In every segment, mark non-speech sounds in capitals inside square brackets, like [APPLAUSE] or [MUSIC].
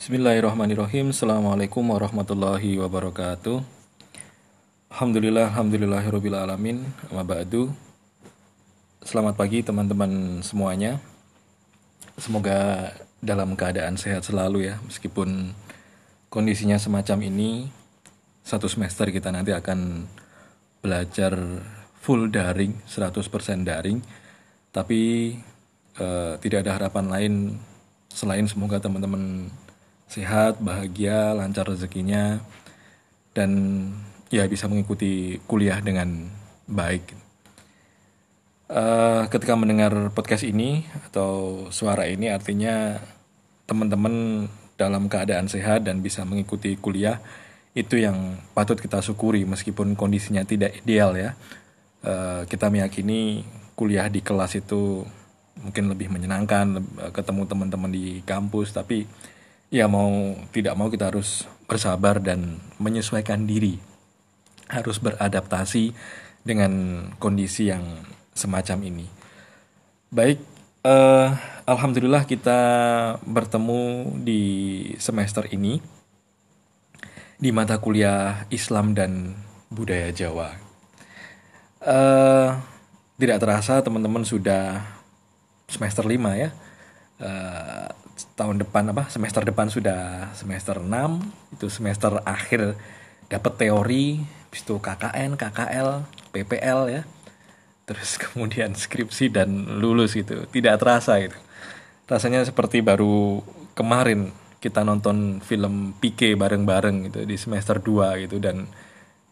Bismillahirrahmanirrahim. Assalamualaikum warahmatullahi wabarakatuh. Alhamdulillah Alhamdulillahirrabbilalamin Amma ba'du. Selamat pagi teman-teman semuanya. Semoga dalam keadaan sehat selalu ya. Meskipun kondisinya semacam ini Satu semester kita nanti akan belajar full daring 100% daring. Tapi eh, tidak ada harapan lain Selain semoga teman-teman sehat, bahagia, lancar rezekinya, dan ya bisa mengikuti kuliah dengan baik. Uh, ketika mendengar podcast ini atau suara ini artinya teman-teman dalam keadaan sehat dan bisa mengikuti kuliah itu yang patut kita syukuri meskipun kondisinya tidak ideal ya. Uh, kita meyakini kuliah di kelas itu mungkin lebih menyenangkan ketemu teman-teman di kampus tapi ya mau tidak mau kita harus bersabar dan menyesuaikan diri. Harus beradaptasi dengan kondisi yang semacam ini. Baik uh, alhamdulillah kita bertemu di semester ini di mata kuliah Islam dan budaya Jawa. Uh, tidak terasa teman-teman sudah semester 5 ya. Uh, tahun depan apa semester depan sudah semester 6 itu semester akhir dapat teori habis itu KKN KKL PPL ya. Terus [LAUGHS] kemudian skripsi dan lulus gitu. Tidak terasa itu. Rasanya seperti baru kemarin kita nonton film PK bareng-bareng gitu di semester 2 gitu. Dan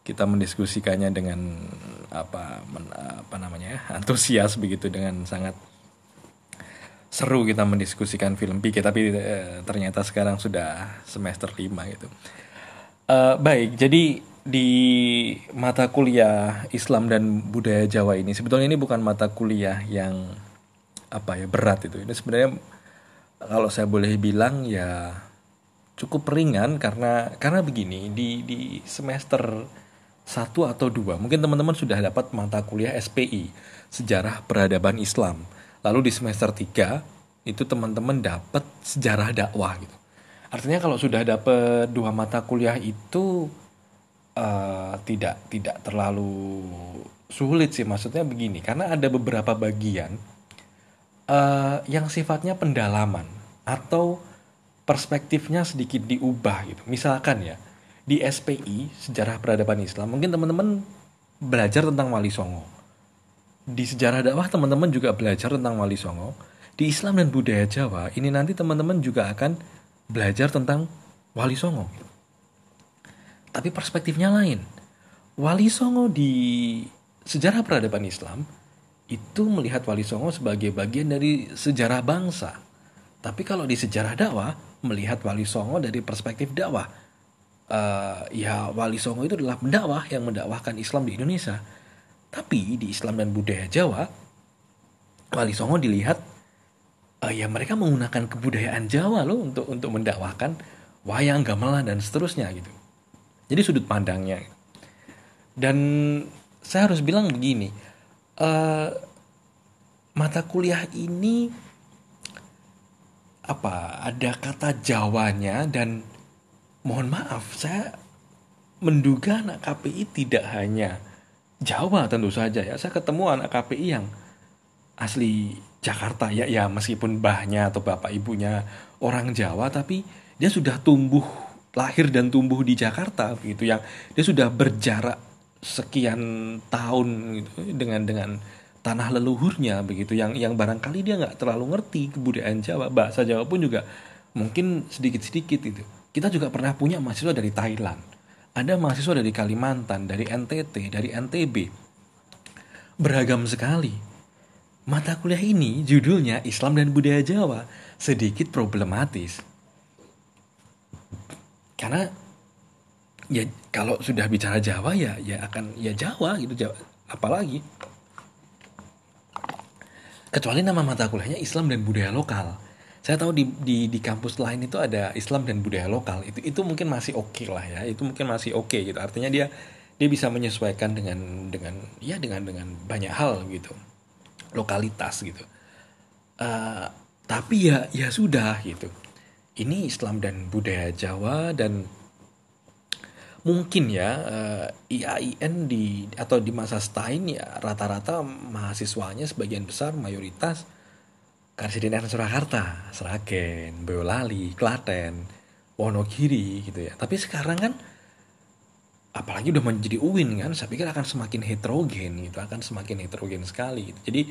kita mendiskusikannya dengan apa men, apa namanya ya, [LAUGHS] antusias begitu dengan sangat seru kita mendiskusikan film PK tapi uh, ternyata sekarang sudah semester 5 gitu. Uh, baik, jadi di mata kuliah Islam dan budaya Jawa ini sebetulnya ini bukan mata kuliah yang apa ya berat itu. Ini sebenarnya kalau saya boleh bilang ya cukup ringan karena karena begini di di semester satu atau dua mungkin teman-teman sudah dapat mata kuliah SPI sejarah peradaban Islam lalu di semester 3 itu teman-teman dapat sejarah dakwah gitu. Artinya kalau sudah dapat dua mata kuliah itu uh, tidak tidak terlalu sulit sih. Maksudnya begini karena ada beberapa bagian uh, yang sifatnya pendalaman atau perspektifnya sedikit diubah gitu. Misalkan ya di SPI sejarah peradaban Islam mungkin teman-teman belajar tentang Wali Songo di sejarah dakwah teman-teman juga belajar tentang Wali Songo. Di Islam dan budaya Jawa, ini nanti teman-teman juga akan belajar tentang Wali Songo. Tapi perspektifnya lain. Wali Songo di sejarah peradaban Islam itu melihat Wali Songo sebagai bagian dari sejarah bangsa. Tapi kalau di sejarah dakwah, melihat Wali Songo dari perspektif dakwah. Uh, ya Wali Songo itu adalah pendakwah yang mendakwahkan Islam di Indonesia tapi di Islam dan budaya Jawa, Wali Songo dilihat uh, ya mereka menggunakan kebudayaan Jawa loh untuk untuk mendakwahkan wayang, gamelan dan seterusnya gitu. Jadi sudut pandangnya. Dan saya harus bilang begini, uh, mata kuliah ini apa ada kata Jawanya dan mohon maaf saya menduga anak KPI tidak hanya Jawa tentu saja ya. Saya ketemu anak KPI yang asli Jakarta ya ya meskipun bahnya atau bapak ibunya orang Jawa tapi dia sudah tumbuh lahir dan tumbuh di Jakarta gitu yang dia sudah berjarak sekian tahun gitu dengan dengan tanah leluhurnya begitu. Yang yang barangkali dia nggak terlalu ngerti kebudayaan Jawa bahasa Jawa pun juga mungkin sedikit sedikit itu kita juga pernah punya mahasiswa dari Thailand ada mahasiswa dari Kalimantan, dari NTT, dari NTB. Beragam sekali. Mata kuliah ini judulnya Islam dan Budaya Jawa, sedikit problematis. Karena ya kalau sudah bicara Jawa ya ya akan ya Jawa gitu Jawa apalagi kecuali nama mata kuliahnya Islam dan budaya lokal saya tahu di, di di kampus lain itu ada Islam dan budaya lokal. Itu itu mungkin masih oke okay lah ya. Itu mungkin masih oke okay, gitu. Artinya dia dia bisa menyesuaikan dengan dengan ya dengan dengan banyak hal gitu. Lokalitas gitu. Uh, tapi ya ya sudah gitu. Ini Islam dan budaya Jawa dan mungkin ya uh, eh, IAIN di atau di masa Stein ya rata-rata mahasiswanya sebagian besar mayoritas Karsidiner Surakarta, Seragen, Boyolali, Klaten, Wonogiri gitu ya. Tapi sekarang kan apalagi udah menjadi UIN kan, saya pikir akan semakin heterogen gitu, akan semakin heterogen sekali. Gitu. Jadi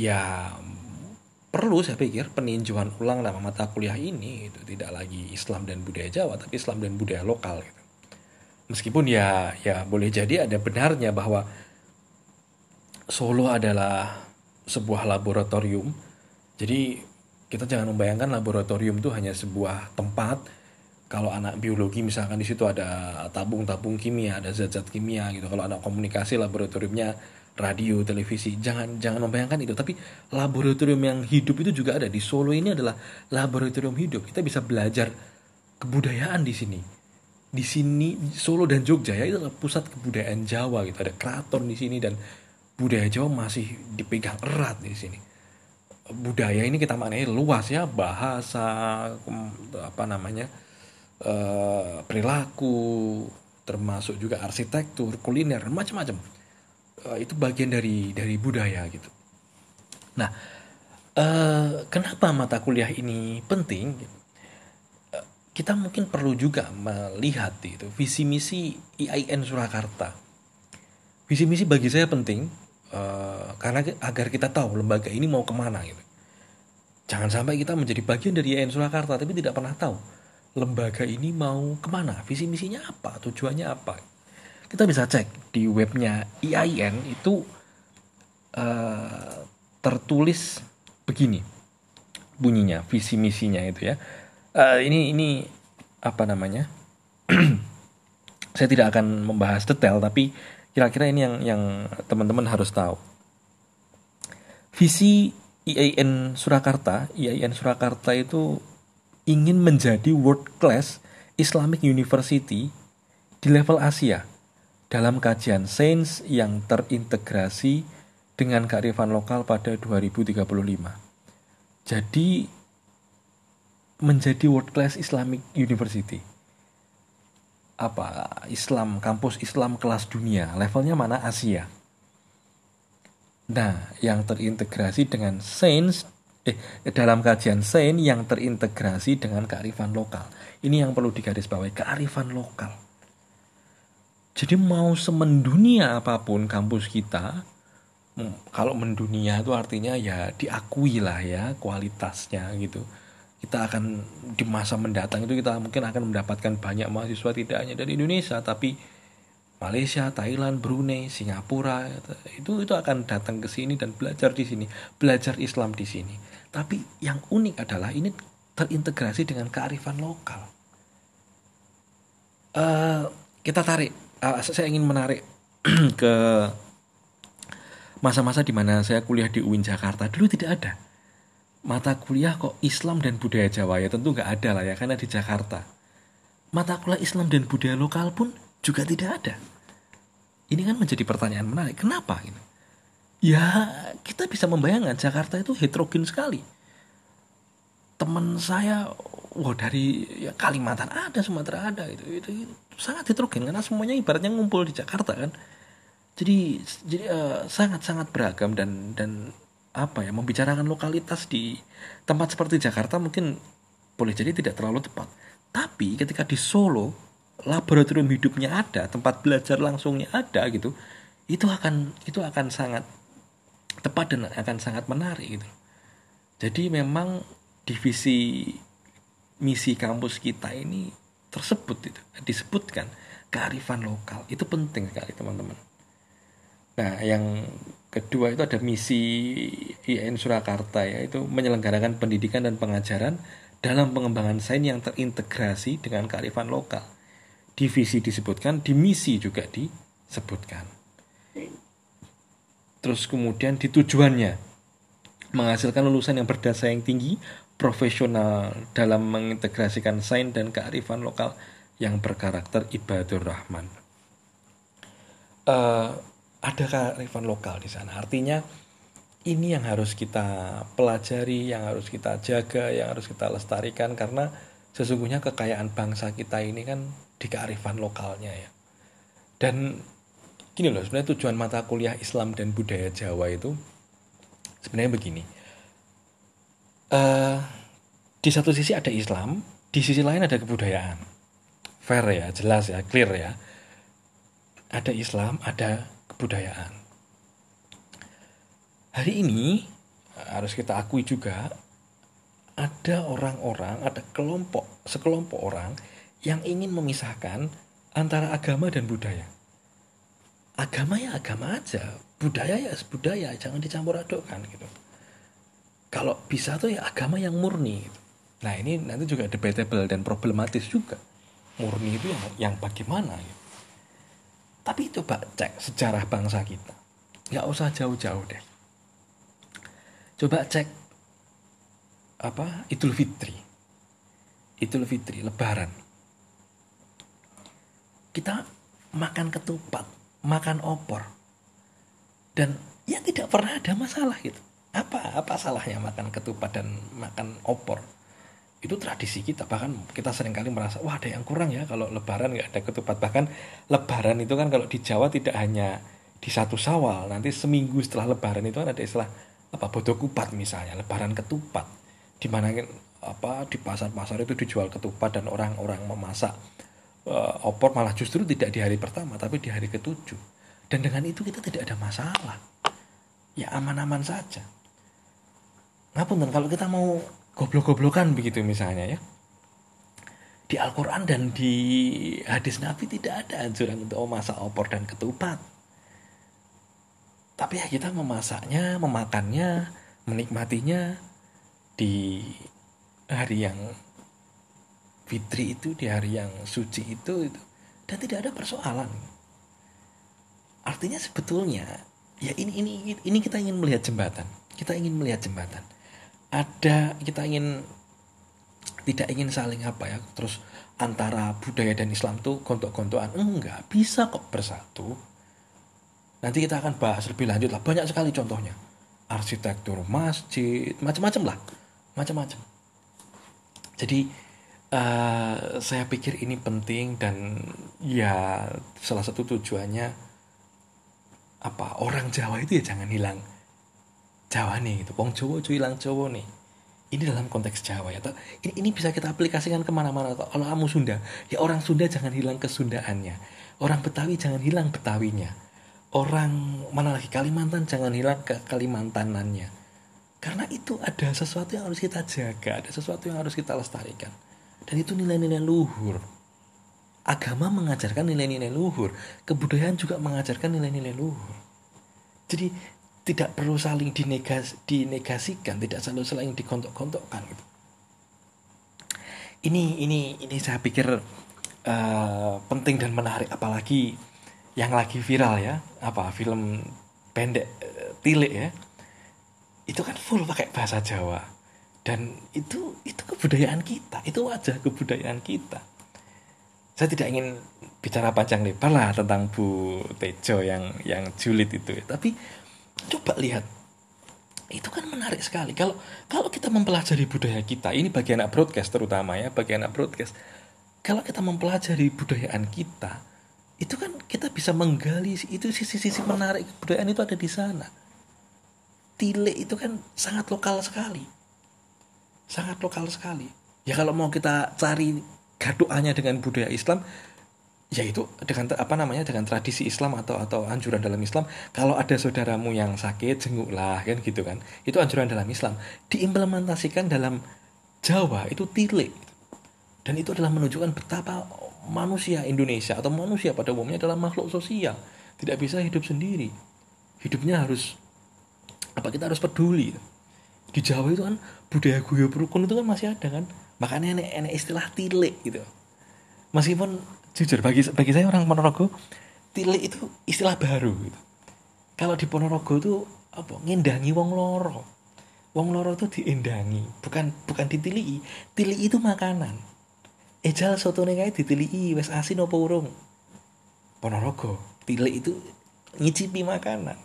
ya perlu saya pikir peninjauan ulang nama mata kuliah ini itu tidak lagi Islam dan budaya Jawa tapi Islam dan budaya lokal gitu. Meskipun ya ya boleh jadi ada benarnya bahwa Solo adalah sebuah laboratorium. Jadi kita jangan membayangkan laboratorium itu hanya sebuah tempat kalau anak biologi misalkan di situ ada tabung-tabung kimia, ada zat-zat kimia gitu. Kalau anak komunikasi laboratoriumnya radio, televisi. Jangan jangan membayangkan itu, tapi laboratorium yang hidup itu juga ada di Solo ini adalah laboratorium hidup. Kita bisa belajar kebudayaan di sini. Di sini Solo dan Jogja ya itu adalah pusat kebudayaan Jawa gitu. Ada keraton di sini dan budaya Jawa masih dipegang erat di sini. Budaya ini kita maknai luas ya, bahasa apa namanya? Uh, perilaku termasuk juga arsitektur, kuliner, macam-macam uh, itu bagian dari dari budaya gitu. Nah, uh, kenapa mata kuliah ini penting? Kita mungkin perlu juga melihat itu visi misi IAIN Surakarta. Visi misi bagi saya penting uh, karena agar kita tahu lembaga ini mau ke mana gitu. Jangan sampai kita menjadi bagian dari IAIN Surakarta tapi tidak pernah tahu lembaga ini mau ke mana, visi misinya apa, tujuannya apa. Kita bisa cek di webnya IAIN itu uh, tertulis begini bunyinya visi misinya itu ya. Uh, ini ini apa namanya? [CLEARS THROAT] Saya tidak akan membahas detail tapi kira-kira ini yang yang teman-teman harus tahu visi IAIN Surakarta IAIN Surakarta itu ingin menjadi world class Islamic University di level Asia dalam kajian sains yang terintegrasi dengan kearifan lokal pada 2035. Jadi menjadi world class Islamic University. Apa Islam kampus Islam kelas dunia, levelnya mana Asia. Nah, yang terintegrasi dengan sains eh dalam kajian sains yang terintegrasi dengan kearifan lokal. Ini yang perlu digarisbawahi, kearifan lokal jadi mau semendunia apa pun kampus kita, kalau mendunia itu artinya ya diakui lah ya kualitasnya gitu. Kita akan di masa mendatang itu kita mungkin akan mendapatkan banyak mahasiswa tidak hanya dari Indonesia tapi Malaysia, Thailand, Brunei, Singapura itu itu akan datang ke sini dan belajar di sini, belajar Islam di sini. Tapi yang unik adalah ini terintegrasi dengan kearifan lokal. Uh, kita tarik uh, saya ingin menarik [CLEARS THROAT] ke masa-masa di mana saya kuliah di UIN Jakarta dulu tidak ada mata kuliah kok Islam dan budaya Jawa ya? Tentu nggak ada lah ya karena di Jakarta. Mata kuliah Islam dan budaya lokal pun juga tidak ada. Ini kan menjadi pertanyaan menarik kenapa gitu ya kita bisa membayangkan Jakarta itu heterogen sekali. Teman saya wah dari ya Kalimantan ada Sumatera ada itu itu, itu. Sangat heterogen karena semuanya ibaratnya ngumpul di Jakarta kan? Jadi jadi uh, sangat sangat beragam dan dan apa ya membicarakan lokalitas di tempat seperti Jakarta mungkin boleh jadi tidak terlalu tepat. Tapi ketika di Solo laboratorium hidupnya ada tempat belajar langsungnya ada gitu itu akan itu akan sangat tepat dan akan sangat menarik gitu. Jadi memang divisi misi kampus kita ini tersebut itu disebutkan kearifan lokal. Itu penting sekali teman-teman nah yang kedua itu ada misi IAIN Surakarta yaitu menyelenggarakan pendidikan dan pengajaran dalam pengembangan sains yang terintegrasi dengan kearifan lokal divisi disebutkan di misi juga disebutkan terus kemudian di tujuannya menghasilkan lulusan yang berdasar yang tinggi profesional dalam mengintegrasikan sains dan kearifan lokal yang berkarakter ibadur rahman. Uh, ada kearifan lokal di sana. Artinya ini yang harus kita pelajari, yang harus kita jaga, yang harus kita lestarikan karena sesungguhnya kekayaan bangsa kita ini kan di kearifan lokalnya ya. Dan gini loh, sebenarnya tujuan mata kuliah Islam dan budaya Jawa itu sebenarnya begini. Uh, di satu sisi ada Islam, di sisi lain ada kebudayaan. Fair ya, jelas ya, clear ya. Ada Islam, ada kebudayaan hari ini harus kita akui juga ada orang-orang, ada kelompok, sekelompok orang yang ingin memisahkan antara agama dan budaya. Agama ya agama aja, budaya ya budaya, jangan dicampur adukkan gitu. Kalau bisa tuh ya agama yang murni. Gitu. Nah ini nanti juga debatable dan problematis juga. Murni itu yang, yang bagaimana gitu. Tapi coba cek sejarah bangsa kita. Nggak usah jauh-jauh deh. Coba cek apa Idul Fitri. Idul Fitri Lebaran. Kita makan ketupat makan opor. Dan ya tidak pernah ada masalah gitu. Apa apa salahnya makan ketupat dan makan opor itu tradisi kita bahkan kita sering kali merasa wah ada yang kurang ya kalau lebaran nggak ada ketupat. Bahkan lebaran itu kan kalau di Jawa tidak hanya di satu sawal nanti seminggu setelah lebaran itu kan ada istilah apa bodoh kupat misalnya lebaran ketupat. Di mana apa di pasar-pasar itu dijual ketupat dan orang-orang memasak uh, opor malah justru tidak di hari pertama tapi di hari ketujuh. Dan dengan itu kita tidak ada masalah. Ya aman-aman saja. Ngapun kalau kita mau goblok-goblokan begitu misalnya ya. Di Al-Quran dan di hadis Nabi tidak ada anjuran untuk memasak opor dan ketupat. Tapi ya kita memasaknya memakannya menikmatinya di hari yang fitri itu di hari yang suci itu, itu. Dan tidak ada persoalan. Artinya sebetulnya ya ini ini ini kita ingin melihat jembatan. Kita ingin melihat jembatan ada kita ingin tidak ingin saling apa ya terus antara budaya dan Islam tuh gontok-gontokan enggak bisa kok bersatu Nanti kita akan bahas lebih lanjut lah. Banyak sekali contohnya. Arsitektur masjid, macam-macam lah. Macam-macam. Jadi uh, saya pikir ini penting dan ya salah satu tujuannya apa orang Jawa itu ya jangan hilang Jawa nih itu Wong Jawa cuy hilang Jawa nih. Ini dalam konteks Jawa ya ini, ini bisa kita aplikasikan ke mana-mana kalau kamu Sunda ya orang Sunda jangan hilang kesundaannya. Orang Betawi jangan hilang Betawinya. Orang mana lagi? Kalimantan jangan hilang ke Kalimantanannya. Karena itu ada sesuatu yang harus kita jaga ada sesuatu yang harus kita lestarikan. Dan itu nilai-nilai luhur. Agama mengajarkan nilai-nilai luhur. Kebudayaan juga mengajarkan nilai-nilai luhur. Jadi tidak perlu saling dinegas, dinegasikan tidak selalu saling dikontok-kontokkan gitu. ini ini ini saya pikir uh, penting dan menarik apalagi yang lagi viral ya apa film pendek uh, tilik ya. Itu kan full pakai bahasa Jawa. Dan itu itu kebudayaan kita itu wajah kebudayaan kita. Saya tidak ingin bicara panjang lebar lah tentang Bu Tejo yang yang julid itu. Tapi coba lihat. Itu kan menarik sekali. Kalau kalau kita mempelajari budaya kita ini bagi anak broadcast terutama ya bagi anak broadcast kalau kita mempelajari budayaan kita itu kan kita bisa menggali itu sisi-sisi menarik kebudayaan itu ada di sana. Tile itu kan sangat lokal sekali. Sangat lokal sekali. Ya kalau mau kita cari gaduhannya dengan budaya Islam ya itu dengan apa namanya dengan tradisi Islam atau atau anjuran dalam Islam kalau ada saudaramu yang sakit jenguklah kan gitu kan. Itu anjuran dalam Islam. Diimplementasikan dalam Jawa itu tilik. Dan itu adalah menunjukkan betapa manusia Indonesia atau manusia pada umumnya adalah makhluk sosial. Tidak bisa hidup sendiri. Hidupnya harus apa kita harus peduli. Di Jawa itu kan budaya guyub rukun itu kan masih ada kan. Makanya enek istilah tilik gitu. Meskipun jujur bagi bagi saya orang Ponorogo tilik itu istilah baru gitu. Kalau di Ponorogo itu apa ngendangi wong loro. Wong loro itu diendangi bukan bukan ditilii tilik itu makanan. Ejal soto kae ditiliki wes asin apa urung? Ponorogo tilik itu ngicipi makanan.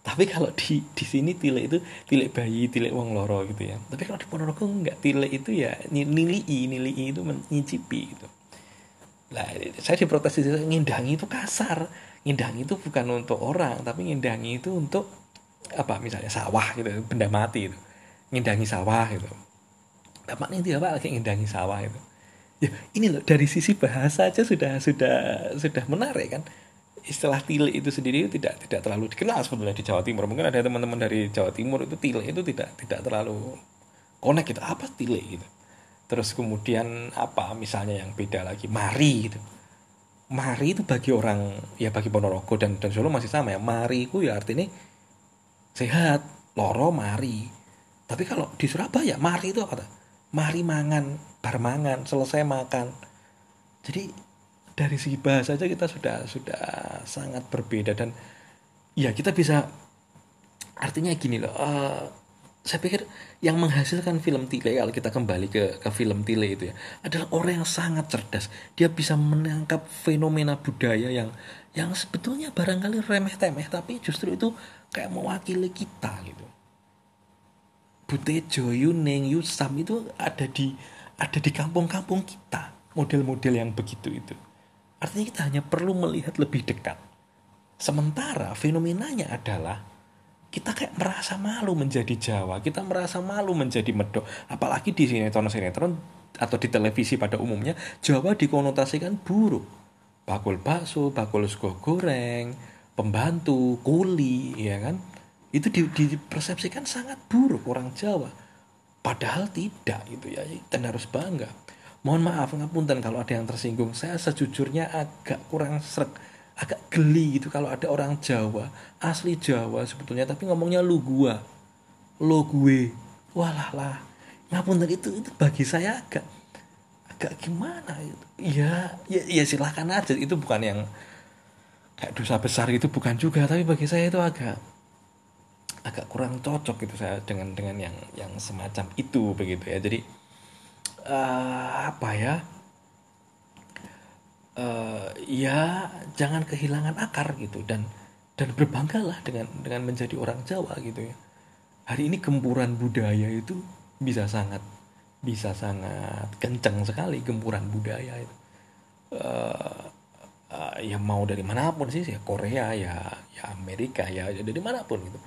Tapi kalau di di sini tilek itu tilek bayi tilek wong loro gitu ya. Tapi kalau di Ponorogo enggak tilek itu ya nilai nilai itu mencicipi gitu lah saya diprotes itu ngindangi itu kasar ngindangi itu bukan untuk orang tapi ngindangi itu untuk apa misalnya sawah gitu benda mati itu ngindangi sawah gitu tampaknya itu apa lagi ngindangi sawah itu ya ini loh dari sisi bahasa aja sudah sudah sudah menarik kan istilah tile itu sendiri tidak tidak terlalu dikenal sebetulnya di Jawa Timur. Mungkin ada teman-teman dari Jawa Timur itu tile itu tidak tidak terlalu connect gitu. Apa tile gitu. Terus kemudian apa misalnya yang beda lagi mari gitu. Mari itu bagi orang ya bagi Ponorogo dan dan Solo masih sama ya. Mari itu ya artinya sehat, loro mari. Tapi kalau di Surabaya mari itu apa? Mari mangan, bar mangan, selesai makan. Jadi dari segi bahasa saja kita sudah sudah sangat berbeda dan ya kita bisa artinya gini loh uh, saya pikir yang menghasilkan film Tile kalau kita kembali ke ke film Tile itu ya adalah orang yang sangat cerdas. Dia bisa menangkap fenomena budaya yang yang sebetulnya barangkali remeh temeh tapi justru itu kayak mewakili kita gitu. Butejo, Yuning, Yusam itu ada di ada di kampung-kampung kita model-model yang begitu itu. Artinya kita hanya perlu melihat lebih dekat. Sementara fenomenanya adalah kita kayak merasa malu menjadi Jawa, kita merasa malu menjadi Medok. Apalagi di sinetron-sinetron atau di televisi pada umumnya, Jawa dikonotasikan buruk. Bakul bakso, bakul sego goreng, pembantu, kuli, ya kan? Itu di, dipersepsikan sangat buruk orang Jawa. Padahal tidak gitu ya, dan harus bangga mohon maaf ngapunten kalau ada yang tersinggung saya sejujurnya agak kurang serak agak geli gitu kalau ada orang Jawa. Asli Jawa sebetulnya tapi ngomongnya lu gua. Lo gue. Walah lah. Ngapunten itu itu bagi saya agak agak gimana itu ya ya, ya silahkan aja. Itu bukan yang kayak dosa besar itu bukan juga. Tapi bagi saya itu agak agak kurang cocok gitu saya dengan dengan yang yang semacam itu begitu ya. Jadi uh, apa ya uh, ya jangan kehilangan akar gitu. Dan dan berbanggalah dengan dengan menjadi orang Jawa gitu ya. Hari ini gempuran budaya itu bisa sangat bisa sangat kencang sekali gempuran budaya itu. Uh, uh, ya mau dari mana pun sih ya Korea ya ya Amerika ya dari mana pun gitu.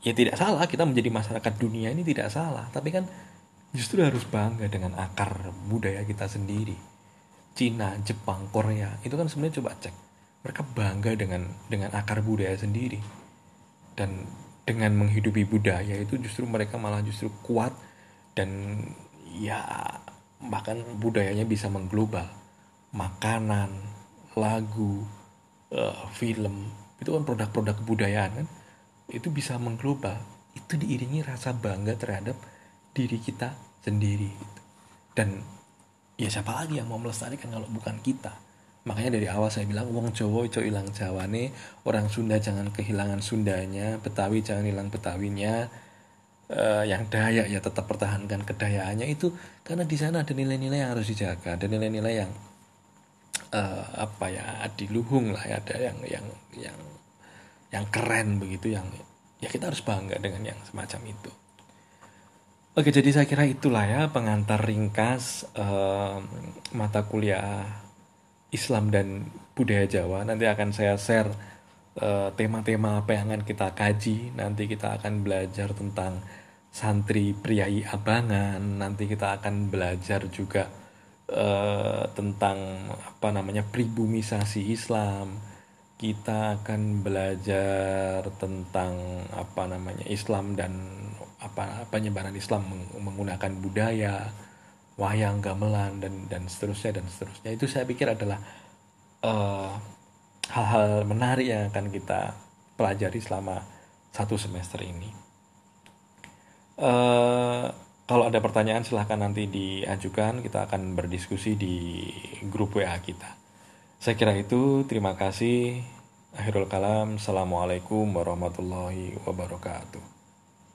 Ya tidak salah kita menjadi masyarakat dunia ini tidak salah. Tapi kan justru harus bangga dengan akar budaya kita sendiri. Cina, Jepang, Korea itu kan sebenarnya coba cek. Mereka bangga dengan dengan akar budaya sendiri. Dan dengan menghidupi budaya itu justru mereka malah justru kuat dan ya bahkan budayanya bisa mengglobal. Makanan lagu uh, film itu kan produk-produk kebudayaan kan. Itu bisa mengglobal. Itu diiringi rasa bangga terhadap diri kita sendiri gitu. dan ya siapa lagi yang mau melestarikan kalau bukan kita? Makanya dari awal saya bilang wong itu hilang Jawa nih orang Sunda jangan kehilangan Sundanya Betawi jangan hilang Betawinya. Uh, yang Dayak ya tetap pertahankan kedayaannya itu karena di sana ada nilai-nilai yang harus dijaga ada nilai-nilai yang uh, apa ya adiluhung lah ya ada yang yang yang yang keren begitu yang ya kita harus bangga dengan yang semacam itu Oke, jadi saya kira itulah ya pengantar ringkas uh, mata kuliah Islam dan budaya Jawa. Nanti akan saya share tema tema-tema apa yang akan kita kaji. Nanti kita akan belajar tentang santri priai abangan. Nanti kita akan belajar juga uh, tentang apa namanya pribumisasi Islam. Kita akan belajar tentang apa namanya Islam dan apa penyebaran Islam menggunakan budaya wayang gamelan dan dan seterusnya dan seterusnya itu saya pikir adalah eh, hal-hal menarik yang akan kita pelajari selama satu semester ini. Uh, kalau ada pertanyaan silahkan nanti diajukan kita akan berdiskusi di grup WA kita. Saya kira itu terima kasih. Akhirul kalam. Assalamualaikum warahmatullahi wabarakatuh.